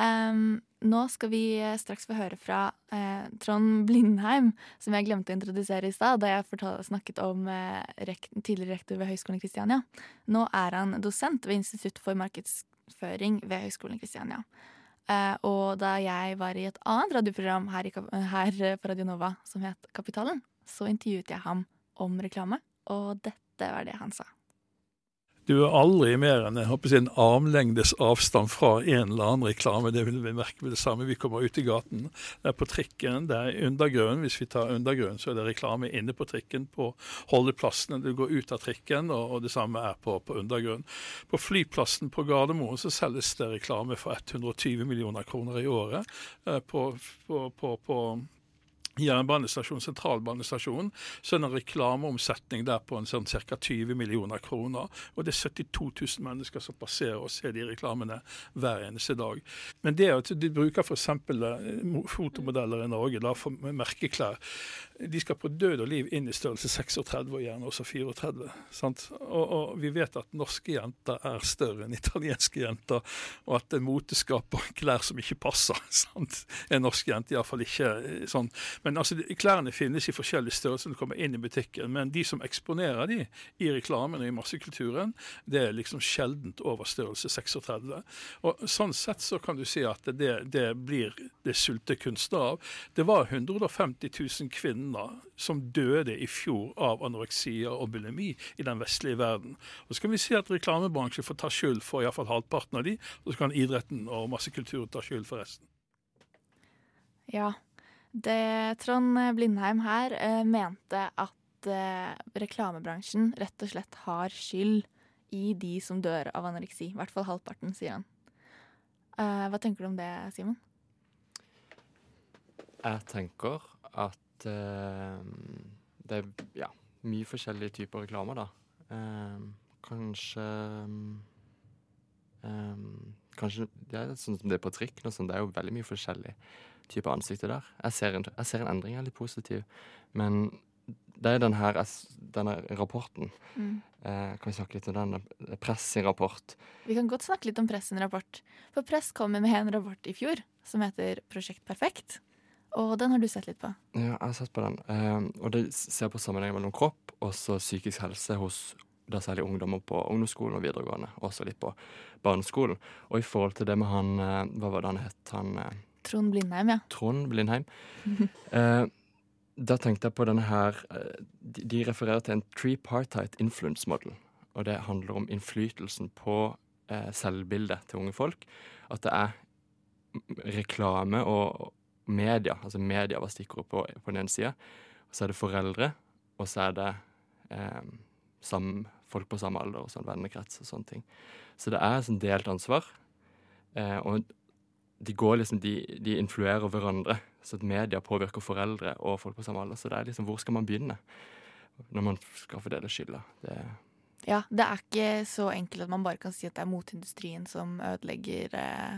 Em, nå skal vi eh, straks få høre fra eh, Trond Blindheim, som jeg glemte å introdusere i stad da jeg fortal- snakket om eh, rekt, tidligere rektor ved Høgskolen Kristiania. Nå er han dosent ved Institutt for markedsføring ved Høgskolen Kristiania. Eh, og da jeg var i et annet radioprogram her, i, her eh, på Radio Nova som het Kapitalen, så intervjuet jeg ham om reklame, og dette var det han sa. Du er aldri mer enn jeg håper en armlengdes avstand fra en eller annen reklame. Det vil vi merke med det samme. Vi kommer ut i gaten. Det er på trikken, det er undergrunn. Hvis vi tar undergrunn, så er det reklame inne på trikken, på holdeplassene. Du går ut av trikken, og, det samme er på, på undergrunn. På flyplassen på Gardermoen så selges det reklame for 120 millioner kroner i året. Eh, på, på, på jernbanestasjon, sentralbanestasjon, så er det en reklameomsetning der på en sånn ca. 20 millioner kroner. Og det er 72 000 mennesker som passerer og ser de reklamene hver eneste dag. Men det at de bruker f.eks. fotomodeller i Norge da, for merkeklær, de skal på død og liv inn i størrelse 36 og gjerne også 34. Sant? Og, og vi vet at norske jenter er større enn italienske jenter, og at en mote skaper klær som ikke passer. Sant? En norsk jente iallfall ikke eh, sånn. Men altså, klærne finnes i forskjellige størrelser når du kommer inn i butikken, men de som eksponerer de i reklamen og i massekulturen, det er liksom sjeldent over størrelse 36. Og sånn sett så kan du si at det, det blir det sultekunstner av. Det var 150 000 kvinner som døde i fjor av anoreksia og bulimi i den vestlige verden. Og så kan vi si at reklamebransjen får ta skyld for iallfall halvparten av de, og så kan idretten og massekulturen ta skyld for resten. Ja. Det, Trond Blindheim her eh, mente at eh, reklamebransjen rett og slett har skyld i de som dør av anoreksi. I hvert fall halvparten, sier han. Eh, hva tenker du om det, Simon? Jeg tenker at det er ja, mye forskjellige typer reklame, da. Eh, kanskje eh, Kanskje det sånn som det er på trikken og sånn, det er jo veldig mye forskjellig type ansiktet der. Jeg ser, en, jeg ser en endring, jeg er litt positiv. Men det er den her, denne rapporten. Mm. Eh, kan vi snakke litt om den? Er Press sin rapport. Vi kan godt snakke litt om Press sin rapport. For Press kom med en rapport i fjor som heter Prosjekt perfekt. Og den har du sett litt på. Ja, jeg har sett på den. Eh, og det ser på sammenhengen mellom kropp og så psykisk helse hos da særlig ungdommer på ungdomsskolen og videregående. Også litt på barneskolen. Og i forhold til det med han eh, Hva var det han het? Han eh, Trond Blindheim, ja. Trond Blindheim. Eh, da tenkte jeg på denne her eh, De, refererer til en tripartite influence model. Og det handler om innflytelsen på eh, selvbildet til unge folk. At det er reklame og media. Altså media var stikkordet på, på den ene sida. Så er det foreldre, og så er det eh, sam, folk på samme alder og sånn vennekrets og sånne ting. Så det er sånn delt ansvar. Eh, og de går liksom, de, de influerer hverandre. Så at media påvirker foreldre og folk på samme alder. Så det er liksom, hvor skal man begynne når man skal fordele skylda? Det, Ja, det er ikke så enkelt at man bare kan si at det er motindustrien som ødelegger eh,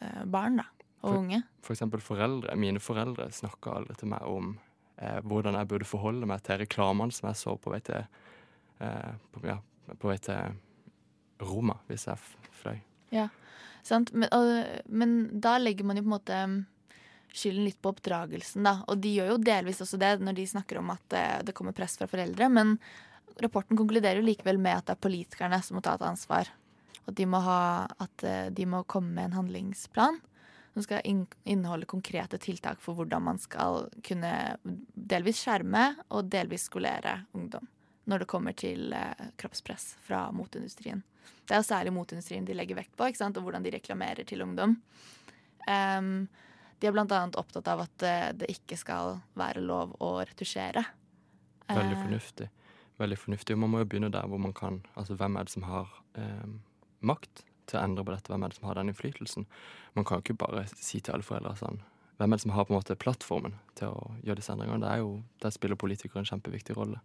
eh, barn da, og For- unge. for eksempel foreldre. Mine foreldre snakka aldri til meg om eh, hvordan jeg burde forholde meg til reklamene som jeg så på vei til eh, på, ja, på vei til Roma, hvis jeg fløy. Ja. Men, og, men da legger man jo på en måte mm, skylden litt på oppdragelsen, da. Og de gjør jo delvis også det når de snakker om at eh, det kommer press fra foreldre. Men rapporten konkluderer jo likevel med at det er politikerne som må ta et ansvar. At de må, ha, at eh, de må komme med en handlingsplan som skal inneholde konkrete tiltak for hvordan man skal kunne delvis skjerme og delvis skolere ungdom når det kommer til eh, kroppspress fra motindustrien. Det er særlig motindustrien de legger vekt på, og hvordan de reklamerer til ungdom. Um, de er annet opptatt av at eh, det ikke skal være lov å retusjere. Veldig Eh, fornuftig. Veldig fornuftig. Og man må jo begynne der hvor man kan. Altså hvem er det som har eh, makt til å endre på dette? Hvem er det som har den innflytelsen? Man kan jo ikke bare si til alle foreldre sånn Hvem er det som har på en måte plattformen til å gjøre disse endringene? Det er jo, Der spiller politikere en kjempeviktig rolle.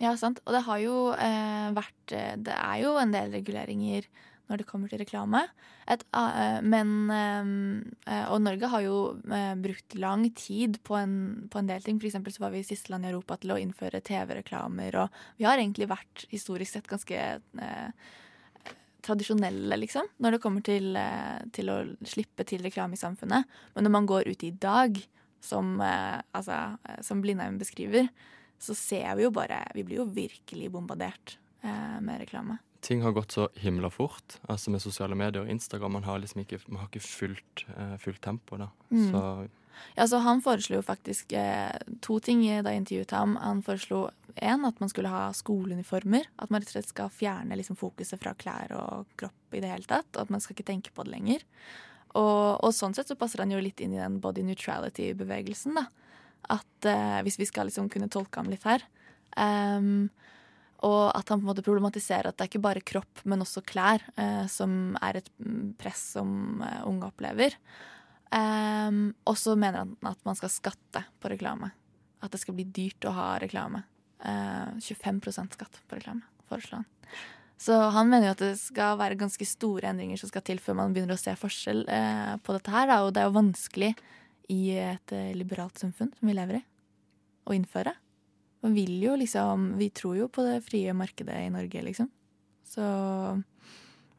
Ja, sant. Og det har jo eh, vært eh, Det er jo en del reguleringer når det kommer til reklame. Et, eh, men eh, Og Norge har jo brukt lang tid på en, på en del ting. Eksempel så var vi siste land i Europa til å innføre TV-reklamer, og vi har egentlig vært historisk sett ganske eh, tradisjonelle, liksom, når det kommer til, til å slippe til reklame i samfunnet. Men når man går ut i dag, som, eh, altså, som Blindheim beskriver, så ser vi jo bare Vi blir jo virkelig bombardert eh, med reklame. Ting har gått så himla fort. Altså med sosiale medier og Instagram. Man har liksom ikke, man har ikke fullt, eh, fullt tempo, da. Mm. Så Ja, så Han foreslo faktisk eh, to ting da jeg intervjuet ham. Han foreslo en, at man skulle ha skoleuniformer. At man rett og slett skal fjerne liksom, fokuset fra klær og kropp i det hele tatt. Og at man skal ikke tenke på det lenger. Og, og sånn sett så passer han jo litt inn i den body neutrality-bevegelsen. da. At eh, Hvis vi skal liksom kunne tolke ham litt her. Um, og at han på en måte problematiserer at det er ikke bare kropp, men også klær eh, som er et press som eh, unge opplever. Um, og så mener han at man skal skatte på reklame. At det skal bli dyrt å ha reklame. Uh, 25% skatt på reklame, foreslår han. Så han mener jo at det skal være ganske store endringer som skal til før man begynner å se forskjell eh, på dette her. Da. Og det er jo vanskelig i et eh, liberalt samfunn som vi lever i, å innføre. Man vil jo liksom Vi tror jo på det frie markedet i Norge, liksom. Så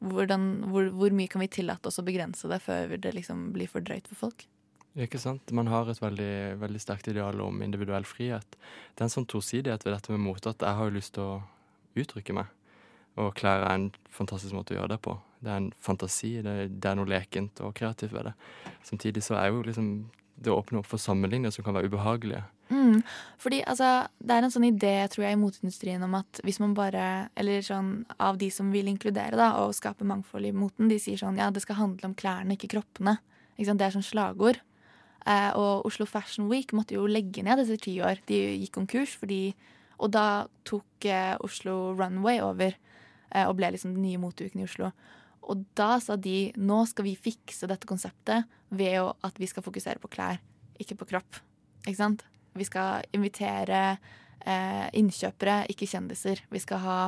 hvordan, hvor, hvor mye kan vi tillate oss å begrense det før det liksom blir for drøyt for folk? Ikke sant? Man har et veldig, veldig sterkt ideal om individuell frihet. Det er en sånn tosidighet ved dette med mote at jeg har jo lyst til å uttrykke meg. Og klær er en fantastisk måte å gjøre det på. Det er en fantasi, det, er noe lekent og kreativt ved det. Samtidig så er jo liksom det å åpne opp for sammenligninger som kan være ubehagelige. Mm. Fordi altså, det er en sånn idé tror jeg, i moteindustrien om at hvis man bare Eller sånn av de som vil inkludere da, og skape mangfold i moten, de sier sånn ja, det skal handle om klærne, ikke kroppene. Ikke? Det er sånn slagord. Eh, og Oslo Fashion Week måtte jo legge ned etter ti år. De gikk konkurs fordi Og da tok eh, Oslo Runway over eh, og ble liksom den nye moteuken i Oslo. Og da sa de nå skal vi fikse dette konseptet ved at vi skal fokusere på klær, ikke på kropp. Ikke sant? Vi skal invitere eh, innkjøpere, ikke kjendiser. Vi skal ha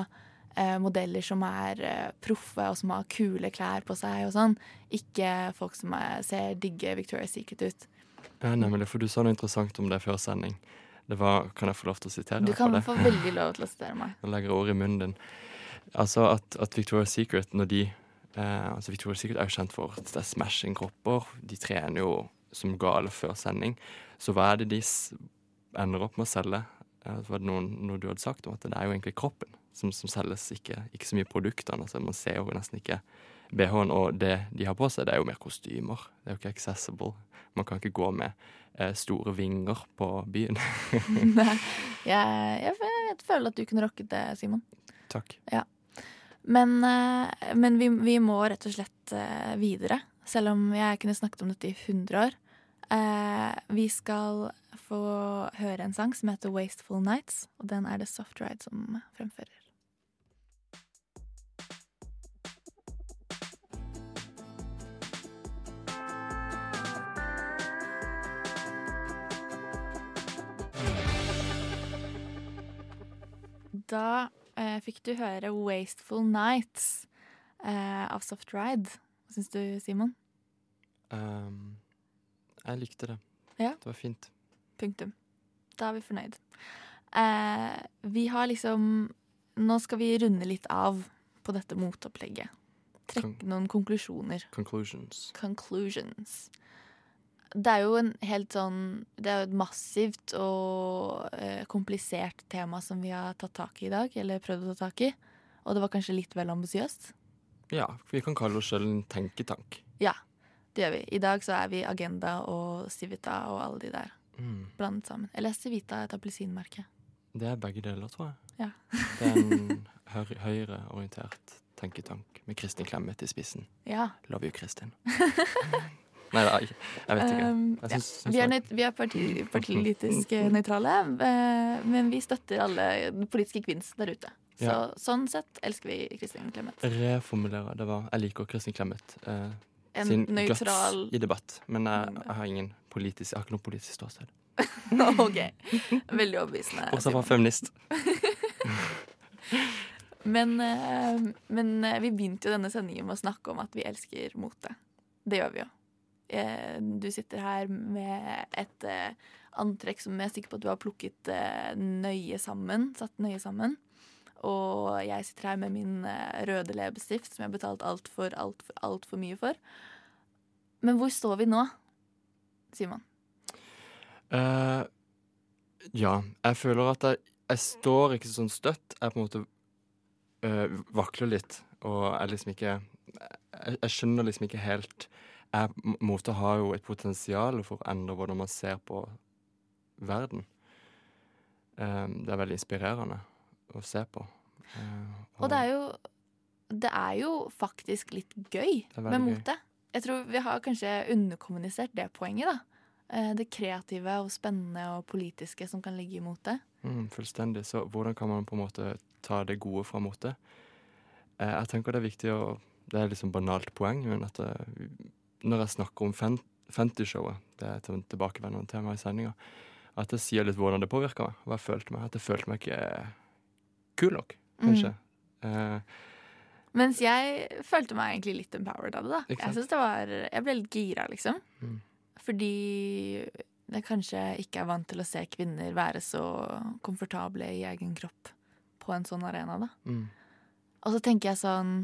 eh, modeller som er eh, proffe og som har kule klær på seg og sånn. Ikke folk som er, ser digge Victoria's Secret ut. Ja, nemlig, for du sa noe interessant om det før sending. Det var, Kan jeg få lov til å sitere Du kan få veldig lov til å sitere meg. Nå legger jeg ord i munnen din. Altså at, at Victoria's Secret, når de eh, altså Victoria Secret er jo kjent for at det er smashing kropper. De trener jo som gale før sending. Så hva er det de ender opp med å selge? Eh, var det noen, noe du hadde sagt om at det er jo egentlig kroppen som, som selges, ikke, ikke så mye produktene. Altså man ser jo nesten ikke BH-en, og det de har på seg, det er jo mer kostymer. Det er jo ikke accessible. Man kan ikke gå med eh, store vinger på byen. Nei, jeg, jeg, jeg føler at du kunne rocket det, Simon. Takk. Ja. Men, eh, men vi, vi må rett og slett eh, videre. Selv om jeg kunne snakket om dette i 100 år. Eh, vi skal få høre en sang som heter 'Wasteful Nights', og den er det Soft Ride som fremfører. Da eh, fikk du høre 'Wasteful Nights' eh, av Soft Ride. Hva syns du, Simon? Um, jeg likte det. Ja. Det var fint. Punktum. Da er vi fornøyd. Eh, vi har liksom Nå skal vi runde litt av på dette motopplegget. Trekke noen konklusjoner. Conclusions. Conclusions. Det er jo en helt sånn Det er jo et massivt og eh, komplisert tema som vi har tatt tak i i dag. Eller prøvd å ta tak i. Og det var kanskje litt vel ambisiøst. Ja, vi kan kalle oss selv en tenketank. Ja, det gjør vi. I dag så er vi Agenda og Civita og alle de der Mm. blandet sammen. Eller er Civita et appelsinmerke? Det er begge deler, tror jeg. Ja. Det er en høy- høyreorientert tenketank med Kristin Clemet i spissen. Ja. Love you, Kristin. Nei, da, jeg vet ikke. Um, Jeg ja. syns- syns Vi er, nøyt, vi er parti, politisk eh, nøytrale, eh, men vi støtter alle politiske kvinns der ute. Så Ja. sånn sett elsker vi Kristin Clemet. Reformulere. Det var Jeg liker Kristin Clemet. Eh, En sin nøytral- guts i debatt. Men jeg, jeg har ingen politisk Jeg har ikke noe politisk ståsted. OK. Veldig overbevisende. Også fra feminist. Men, eh, men vi begynte jo denne sendingen med å snakke om at vi elsker motet. Det gjør vi jo. Eh, Du sitter her med et eh, antrekk som jeg er sikker på at du har plukket eh, nøye sammen. Satt nøye sammen. Og jeg sitter her med min røde leppestift som jeg har betalt altfor, altfor, altfor mye for. Men hvor står vi nå, Simon? Uh, ja, jeg føler at jeg, jeg står ikke sånn støtt. Jeg på en måte uh, vakler litt, og jeg liksom ikke Jeg, jeg skjønner liksom ikke helt m- Mote har jo et potensial for å endre hvordan man ser på verden. Um, det er veldig inspirerende å se på. Uh, Og det er jo, det er jo faktisk litt gøy er med mote. Jeg tror vi har kanskje underkommunisert det poenget, da. Eh, Det kreative og spennende og politiske som kan ligge i mote. Mm, fullstendig. Så hvordan kan man på en måte ta det gode fra mote? Eh, jeg tenker det er viktig å Det er liksom banalt poeng, men at eh, når jeg snakker om Fenty-showet, det er et tilbakevendende tema i sendinga, at jeg sier litt hvordan det påvirka meg, hva jeg følte meg. At jeg følte meg ikke kul nok, kanskje. Eh, Mens jeg følte meg egentlig litt empowered av det. da Jeg synes det var, jeg ble litt gira, liksom. Mm. Fordi jeg kanskje ikke er vant til å se kvinner være så komfortable i egen kropp på en sånn arena. da mm. Og så tenker jeg sånn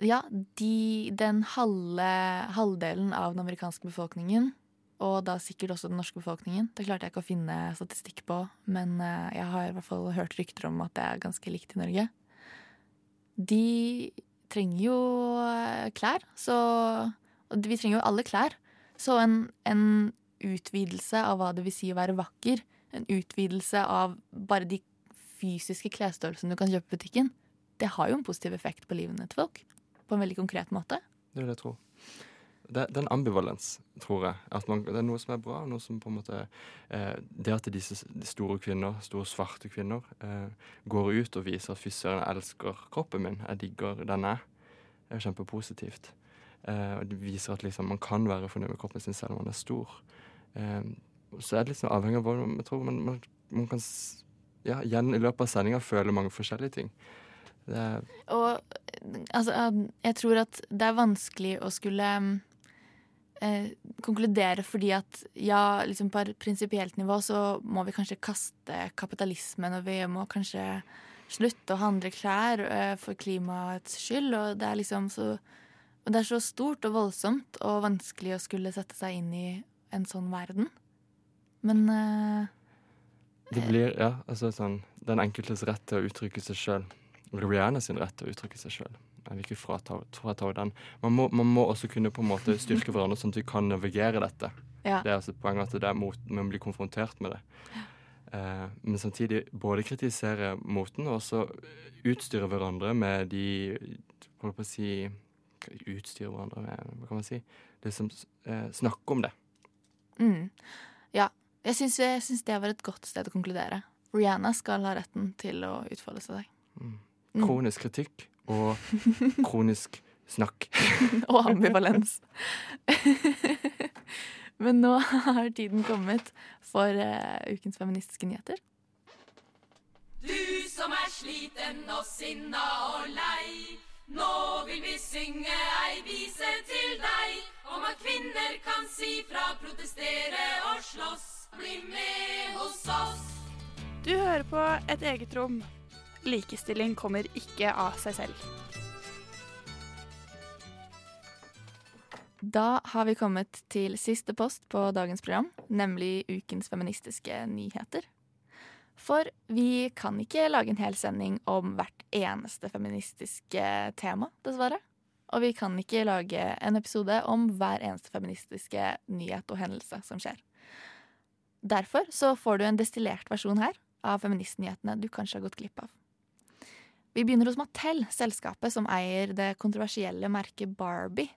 Ja, de, den halve, halvdelen av den amerikanske befolkningen, og da sikkert også den norske befolkningen, det klarte jeg ikke å finne statistikk på, men eh, jeg har i hvert fall hørt rykter om at det er ganske likt i Norge. De trenger jo eh, klær, så vi trenger jo alle klær. Så en, en utvidelse av hva det vil si å være vakker, en utvidelse av bare de fysiske klesstørrelsene du kan kjøpe i butikken, det har jo en positiv effekt på livene til folk. På en veldig konkret måte. Det vil jeg tro. Det, det er en ambivalens, tror jeg. At man, det er noe som er bra, noe som på en måte eh, Det at disse store kvinner, store svarte kvinner, eh, går ut og viser at fy søren, jeg elsker kroppen min, jeg digger den jeg er, er kjempepositivt. Eh, det viser at liksom, man kan være fornøyd med kroppen sin selv om man er stor. Eh, så er det litt sånn avhengig av hva man tror. Man, man, man kan ja, igjen i løpet av sendinga føle mange forskjellige ting. Er Og altså, um, jeg tror at det er vanskelig å skulle um, eh, konkludere fordi at ja, liksom på prinsipielt nivå så må vi kanskje kaste kapitalismen, og vi må kanskje slutte å handle klær eh, for klimaets skyld, og det er liksom så og det er så stort og voldsomt og vanskelig å skulle sette seg inn i en sånn verden. Men eh, Det blir, ja, altså sånn Den enkeltes rett til å uttrykke seg sjøl. Rihanna sin rett til å uttrykke seg sjøl. Jeg vil ikke frata, frata den. Man må, man må også kunne på en måte styrke hverandre, sånn at vi kan navigere dette. Ja. Det er altså poenget at det er mot, man blir konfrontert med det. Eh, men samtidig både kritisere moten og også utstyre hverandre med de Holdt på å si Utstyre hverandre med Hva kan man si? Liksom eh, snakke om det. Mm. Ja. Jeg syns det var et godt sted å konkludere. Rihanna skal ha retten til å utfolde seg. Mm. Kronisk kritikk og kronisk snakk. og ambivalens. Men nå har tiden kommet for uh, ukens feministiske nyheter. Du som er sliten og sinna og lei. Nå vil vi synge ei vise til deg om at kvinner kan si fra, protestere og slåss. bli med hos oss. Du hører på Et eget rom. Likestilling kommer ikke av seg selv. Da har vi kommet til siste post på dagens program, nemlig ukens feministiske nyheter. For vi kan ikke lage en hel sending om hvert eneste feministiske tema, dessverre. Og vi kan ikke lage en episode om hver eneste feministiske nyhet og hendelse som skjer. Derfor så får du en destillert versjon her av feministnyhetene du kanskje har gått glipp av. Vi begynner hos Mattel, selskapet som eier det kontroversielle merket Barbie.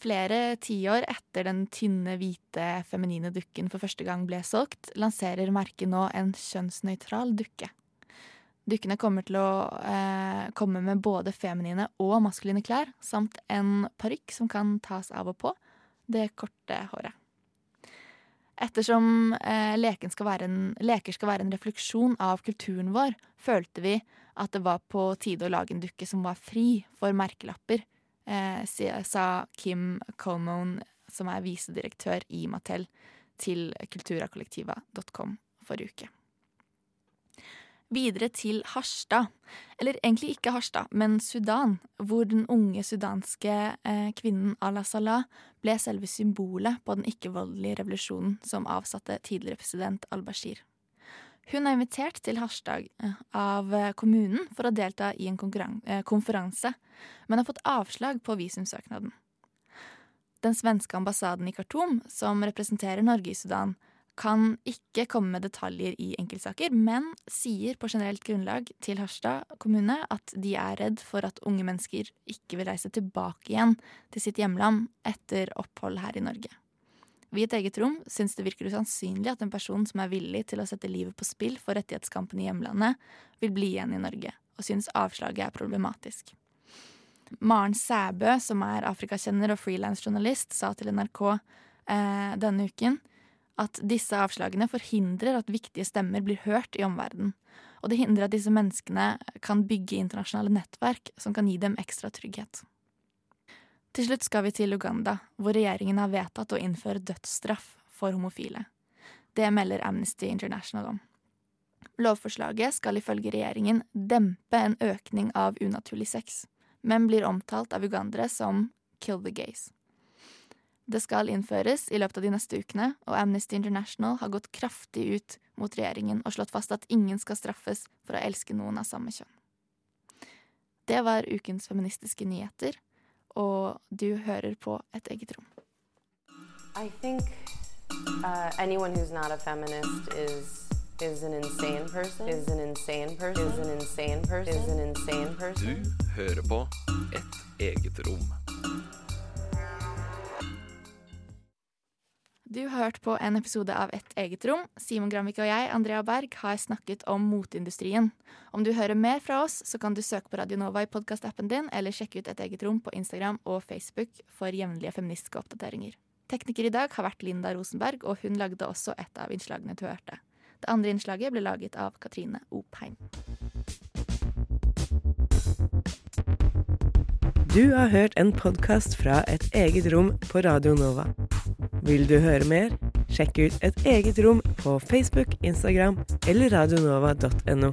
Flere tiår etter den tynne, hvite, feminine dukken for første gang ble solgt, lanserer merket nå en kjønnsnøytral dukke. Dukkene kommer til å eh, komme med både feminine og maskuline klær, samt en parykk som kan tas av og på, det korte håret. Ettersom eh, leken skal være en, leker skal være en refleksjon av kulturen vår, følte vi at det var på tide å lage en dukke som var fri for merkelapper, eh, sa Kim Colmone, som er visedirektør i Mattel, til kulturakollektiva.com forrige uke. Videre til Harstad. Eller egentlig ikke Harstad, men Sudan, hvor den unge sudanske eh, kvinnen Ala Salah ble selve symbolet på den ikke-voldelige revolusjonen som avsatte tidligere president al-Bashir. Hun er invitert til Harstad eh, av eh, kommunen for å delta i en eh, konferanse, men har fått avslag på visumsøknaden. Den svenske ambassaden i Khartoum, som representerer Norge i Sudan, kan ikke komme med detaljer i enkeltsaker, men sier på generelt grunnlag til Harstad kommune at de er redd for at unge mennesker ikke vil reise tilbake igjen til sitt hjemland etter opphold her i Norge. Vi i et eget rom syns det virker usannsynlig at en person som er villig til å sette livet på spill for rettighetskampen i hjemlandet, vil bli igjen i Norge, og syns avslaget er problematisk. Maren Sæbø, som er afrikakjenner og frilansjournalist, sa til NRK eh, denne uken at disse avslagene forhindrer at viktige stemmer blir hørt i omverdenen. Og det hindrer at disse menneskene kan bygge internasjonale nettverk som kan gi dem ekstra trygghet. Til slutt skal vi til Uganda, hvor regjeringen har vedtatt å innføre dødsstraff for homofile. Det melder Amnesty International om. Lovforslaget skal ifølge regjeringen dempe en økning av unaturlig sex, men blir omtalt av ugandere som kill the gays. Det skal innføres i løpet av de neste ukene, og Amnesty International har gått kraftig ut mot regjeringen og slått fast at ingen skal straffes for å elske noen av samme kjønn. Det var ukens feministiske nyheter, og du hører på Et eget rom. I think uh, anyone who's not a feminist is is an insane person. Is an insane person. Is an insane person. Is an insane person. Du hører på Et eget rom. Du har hørt på en episode av Et eget rom. Simon Granvik og jeg, Andrea Berg, har snakket om moteindustrien. Om du hører mer fra oss, så kan du søke på Radio Nova i podkastappen din, eller sjekke ut Et eget rom på Instagram og Facebook for jevnlige feministiske oppdateringer. Tekniker i dag har vært Linda Rosenberg, og hun lagde også et av innslagene du hørte. Det andre innslaget ble laget av Katrine Opheim. Du har hørt en podkast fra Et eget rom på Radio Nova. Vil du høre mer? Sjekk ut Et eget rom på Facebook, Instagram eller radionova.no.